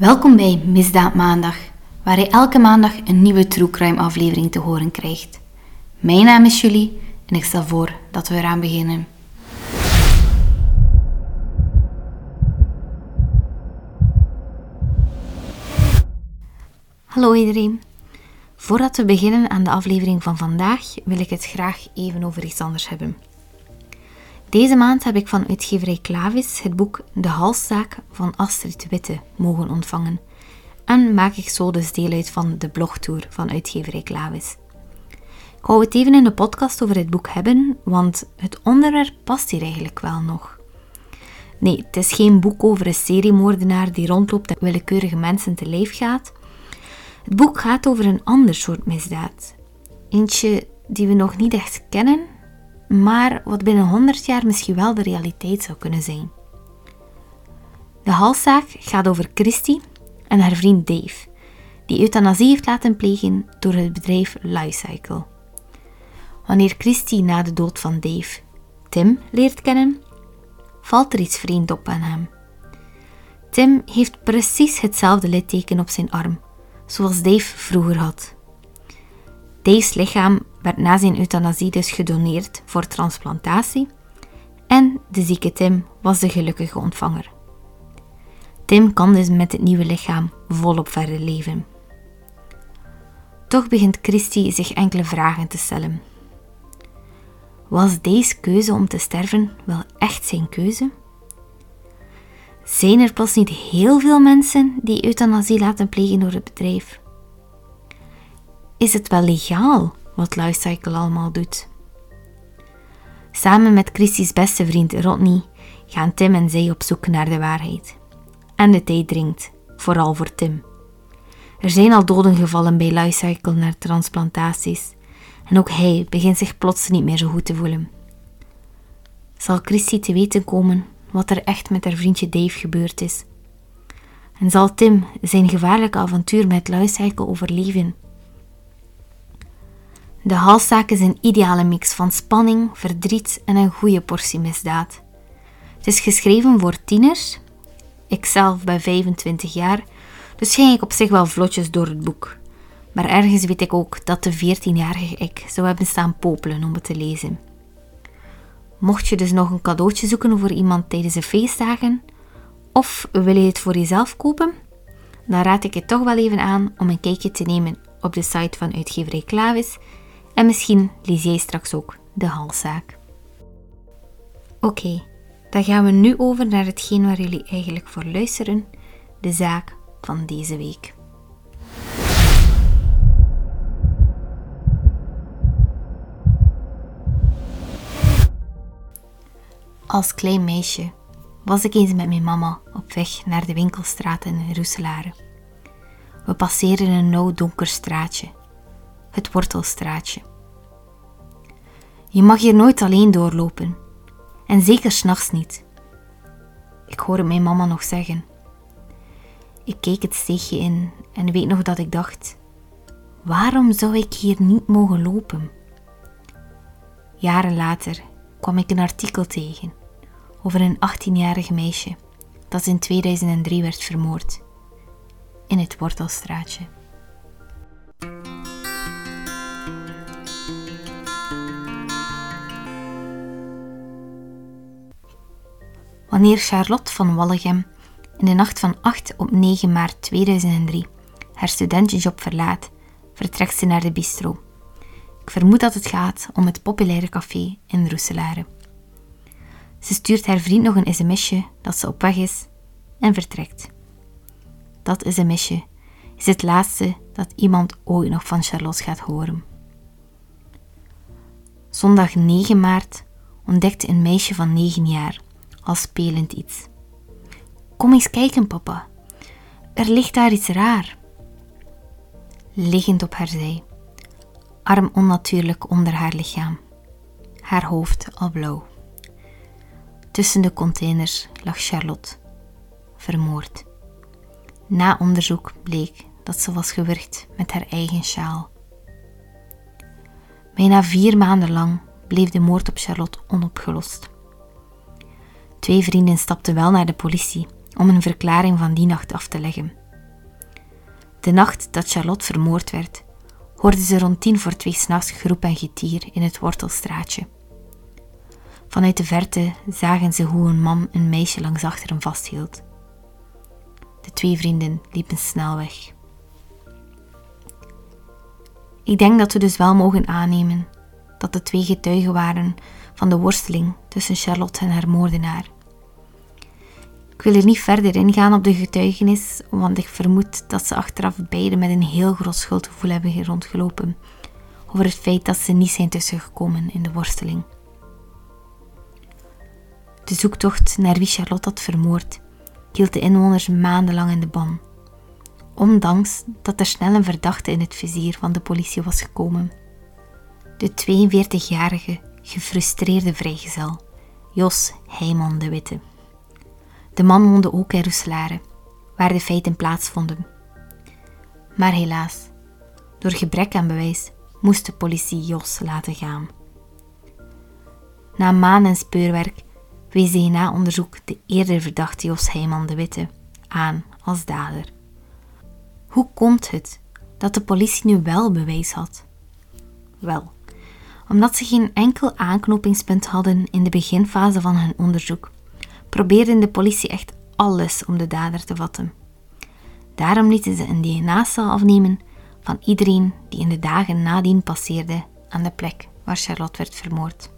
Welkom bij Misdaad Maandag, waar je elke maandag een nieuwe True Crime aflevering te horen krijgt. Mijn naam is Julie en ik stel voor dat we eraan beginnen. Hallo iedereen. Voordat we beginnen aan de aflevering van vandaag, wil ik het graag even over iets anders hebben. Deze maand heb ik van uitgeverij Klavis het boek De Halszaak van Astrid Witte mogen ontvangen. En maak ik zo dus deel uit van de blogtour van uitgeverij Klavis. Ik wou het even in de podcast over het boek hebben, want het onderwerp past hier eigenlijk wel nog. Nee, het is geen boek over een seriemoordenaar die rondloopt en willekeurige mensen te lijf gaat. Het boek gaat over een ander soort misdaad. Eentje die we nog niet echt kennen, maar wat binnen 100 jaar misschien wel de realiteit zou kunnen zijn. De halszaak gaat over Christy en haar vriend Dave, die euthanasie heeft laten plegen door het bedrijf Lifecycle. Wanneer Christy na de dood van Dave Tim leert kennen, valt er iets vreemd op aan hem. Tim heeft precies hetzelfde litteken op zijn arm, zoals Dave vroeger had. Dave's lichaam werd na zijn euthanasie dus gedoneerd voor transplantatie en de zieke Tim was de gelukkige ontvanger. Tim kan dus met het nieuwe lichaam volop verder leven. Toch begint Christy zich enkele vragen te stellen. Was deze keuze om te sterven wel echt zijn keuze? Zijn er pas niet heel veel mensen die euthanasie laten plegen door het bedrijf? Is het wel legaal wat Lifecycle allemaal doet? Samen met Christie's beste vriend Rodney gaan Tim en zij op zoek naar de waarheid. En de tijd dringt, vooral voor Tim. Er zijn al doden gevallen bij Lifecycle naar transplantaties en ook hij begint zich plots niet meer zo goed te voelen. Zal Christy te weten komen wat er echt met haar vriendje Dave gebeurd is? En zal Tim zijn gevaarlijke avontuur met Lifecycle overleven? De halszaak is een ideale mix van spanning, verdriet en een goede portie misdaad. Het is geschreven voor tieners. Ikzelf ben 25 jaar, dus ging ik op zich wel vlotjes door het boek. Maar ergens weet ik ook dat de 14-jarige ik zou hebben staan popelen om het te lezen. Mocht je dus nog een cadeautje zoeken voor iemand tijdens de feestdagen, of wil je het voor jezelf kopen, dan raad ik je toch wel even aan om een kijkje te nemen op de site van uitgeverij Klavis en misschien lees jij straks ook de halszaak. Oké, dan gaan we nu over naar hetgeen waar jullie eigenlijk voor luisteren, de zaak van deze week. Als klein meisje was ik eens met mijn mama op weg naar de winkelstraat in Roeselare. We passeerden een nauw donker straatje, het Wortelstraatje. Je mag hier nooit alleen doorlopen, en zeker s'nachts niet. Ik hoorde mijn mama nog zeggen. Ik keek het steegje in en weet nog dat ik dacht: waarom zou ik hier niet mogen lopen? Jaren later kwam ik een artikel tegen over een 18-jarig meisje dat in 2003 werd vermoord in het Wortelstraatje. Wanneer Charlotte van Wallegem in de nacht van 8 op 9 maart 2003 haar studentenjob verlaat, vertrekt ze naar de bistro. Ik vermoed dat het gaat om het populaire café in Roeselare. Ze stuurt haar vriend nog een sms'je dat ze op weg is en vertrekt. Dat sms'je is het laatste dat iemand ooit nog van Charlotte gaat horen. Zondag 9 maart ontdekte een meisje van 9 jaar al spelend iets. Kom eens kijken, papa. Er ligt daar iets raar. Liggend op haar zij, arm onnatuurlijk onder haar lichaam, haar hoofd al blauw. Tussen de containers lag Charlotte, vermoord. Na onderzoek bleek dat ze was gewurgd met haar eigen sjaal. Bijna vier maanden lang bleef de moord op Charlotte onopgelost. Twee vrienden stapten wel naar de politie om een verklaring van die nacht af te leggen. De nacht dat Charlotte vermoord werd, hoorden ze rond tien voor twee s'nachts geroep en getier in het wortelstraatje. Vanuit de verte zagen ze hoe een man een meisje langs achter hem vasthield. De twee vrienden liepen snel weg. Ik denk dat we dus wel mogen aannemen dat de twee getuigen waren van de worsteling tussen Charlotte en haar moordenaar. Ik wil er niet verder ingaan op de getuigenis, want ik vermoed dat ze achteraf beiden met een heel groot schuldgevoel hebben rondgelopen over het feit dat ze niet zijn tussengekomen in de worsteling. De zoektocht naar wie Charlotte had vermoord hield de inwoners maandenlang in de ban, ondanks dat er snel een verdachte in het vizier van de politie was gekomen. De 42-jarige, gefrustreerde vrijgezel, Jos Heijman de Witte. De man woonde ook in Roeselare, waar de feiten plaatsvonden. Maar helaas, door gebrek aan bewijs moest de politie Jos laten gaan. Na maanden speurwerk wees DNA-onderzoek de eerder verdachte Jos Heijman de Witte aan als dader. Hoe komt het dat de politie nu wel bewijs had? Wel, omdat ze geen enkel aanknopingspunt hadden in de beginfase van hun onderzoek, probeerde de politie echt alles om de dader te vatten. Daarom lieten ze een DNA-cel afnemen van iedereen die in de dagen nadien passeerde aan de plek waar Charlotte werd vermoord.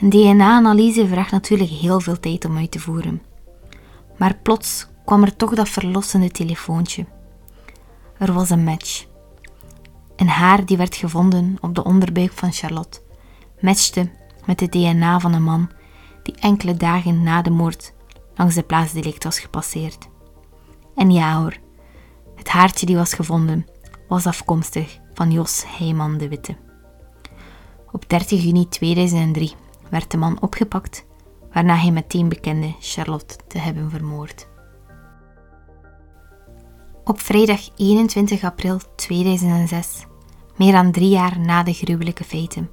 Een DNA-analyse vraagt natuurlijk heel veel tijd om uit te voeren. Maar plots kwam er toch dat verlossende telefoontje. Er was een match. Een haar die werd gevonden op de onderbuik van Charlotte matchte met het DNA van een man die enkele dagen na de moord langs de plaatsdelict was gepasseerd. En ja hoor, het haartje die was gevonden was afkomstig van Jos Heijman de Witte. Op 30 juni 2003 werd de man opgepakt, waarna hij meteen bekende Charlotte te hebben vermoord. Op vrijdag 21 april 2006, meer dan drie jaar na de gruwelijke feiten,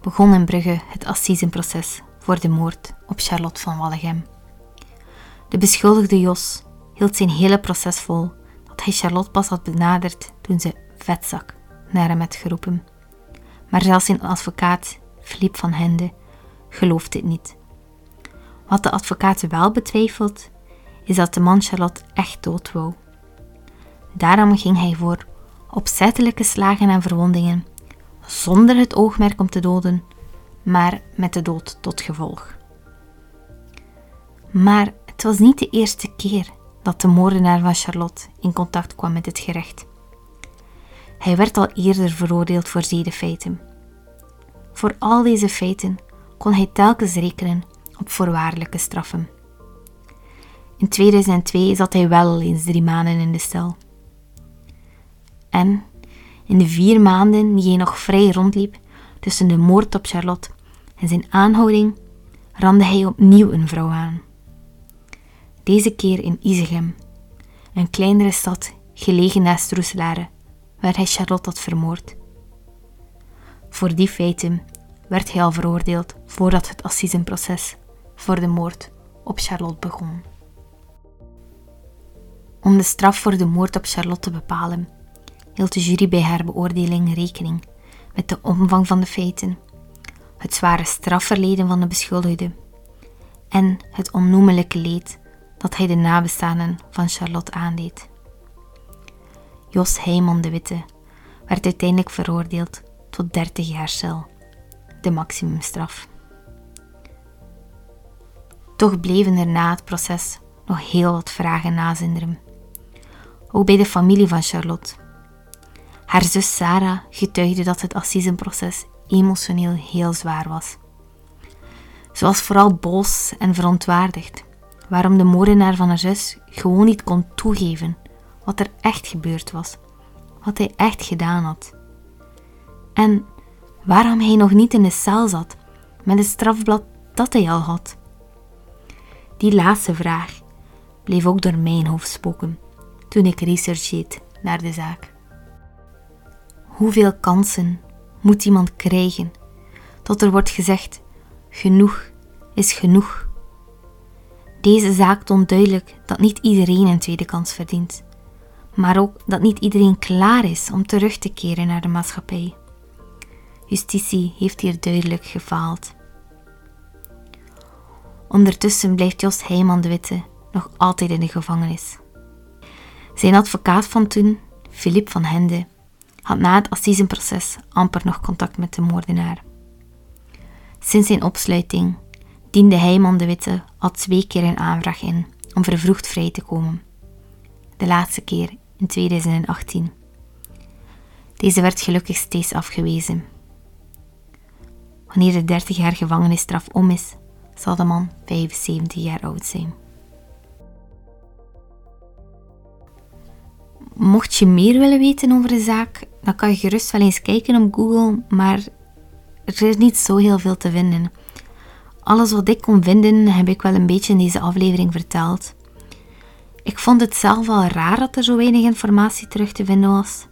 begon in Brugge het assisenproces voor de moord op Charlotte van Wallegem. De beschuldigde Jos hield zijn hele proces vol dat hij Charlotte pas had benaderd toen ze vetzak naar hem had geroepen. Maar zelfs zijn advocaat, Philippe van Hende, gelooft dit niet. Wat de advocaat wel betwijfelt, is dat de man Charlotte echt dood wou. Daarom ging hij voor opzettelijke slagen en verwondingen, zonder het oogmerk om te doden, maar met de dood tot gevolg. Maar het was niet de eerste keer dat de moordenaar van Charlotte in contact kwam met het gerecht. Hij werd al eerder veroordeeld voor zedenfeiten. Voor al deze feiten kon hij telkens rekenen op voorwaardelijke straffen. In 2002 zat hij wel eens drie maanden in de cel. En in de vier maanden die hij nog vrij rondliep tussen de moord op Charlotte en zijn aanhouding, randde hij opnieuw een vrouw aan. Deze keer in Isegem, een kleinere stad gelegen naast Roeselare, waar hij Charlotte had vermoord. Voor die feiten werd hij al veroordeeld voordat het assisenproces voor de moord op Charlotte begon. Om de straf voor de moord op Charlotte te bepalen, hield de jury bij haar beoordeling rekening met de omvang van de feiten, het zware strafverleden van de beschuldigde en het onnoemelijke leed dat hij de nabestaanden van Charlotte aandeed. Jos Heijman de Witte werd uiteindelijk veroordeeld tot 30 jaar cel de maximumstraf. Toch bleven er na het proces nog heel wat vragen nazinderen. Ook bij de familie van Charlotte. Haar zus Sarah getuigde dat het assisenproces emotioneel heel zwaar was. Ze was vooral boos en verontwaardigd waarom de moordenaar van haar zus gewoon niet kon toegeven wat er echt gebeurd was, wat hij echt gedaan had. En waarom hij nog niet in de cel zat met het strafblad dat hij al had. Die laatste vraag bleef ook door mijn hoofd spoken toen ik researcheerde naar de zaak. Hoeveel kansen moet iemand krijgen tot er wordt gezegd: genoeg is genoeg? Deze zaak toont duidelijk dat niet iedereen een tweede kans verdient, maar ook dat niet iedereen klaar is om terug te keren naar de maatschappij. Justitie heeft hier duidelijk gefaald. Ondertussen blijft Jos Heijman de Witte nog altijd in de gevangenis. Zijn advocaat van toen, Philippe van Hende, had na het assisenproces amper nog contact met de moordenaar. Sinds zijn opsluiting diende Heijman de Witte al twee keer een aanvraag in om vervroegd vrij te komen. De laatste keer in 2018. Deze werd gelukkig steeds afgewezen. Wanneer de 30 jaar gevangenisstraf om is, zal de man 75 jaar oud zijn. Mocht je meer willen weten over de zaak, dan kan je gerust wel eens kijken op Google, maar er is niet zo heel veel te vinden. Alles wat ik kon vinden, heb ik wel een beetje in deze aflevering verteld. Ik vond het zelf al raar dat er zo weinig informatie terug te vinden was.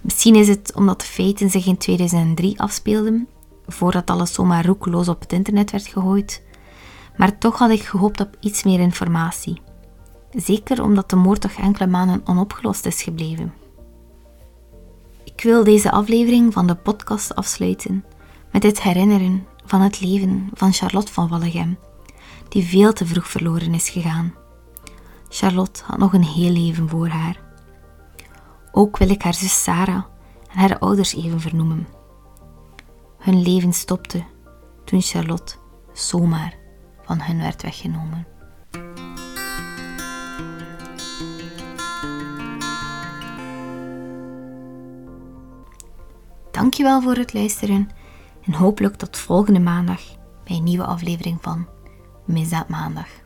Misschien is het omdat de feiten zich in 2003 afspeelden, voordat alles zomaar roekeloos op het internet werd gegooid. Maar toch had ik gehoopt op iets meer informatie. Zeker omdat de moord toch enkele maanden onopgelost is gebleven. Ik wil deze aflevering van de podcast afsluiten met het herinneren van het leven van Charlotte van Wallegem, die veel te vroeg verloren is gegaan. Charlotte had nog een heel leven voor haar. Ook wil ik haar zus Sarah en haar ouders even vernoemen. Hun leven stopte toen Charlotte zomaar van hen werd weggenomen. Dankjewel voor het luisteren en hopelijk tot volgende maandag bij een nieuwe aflevering van Misdaad Maandag.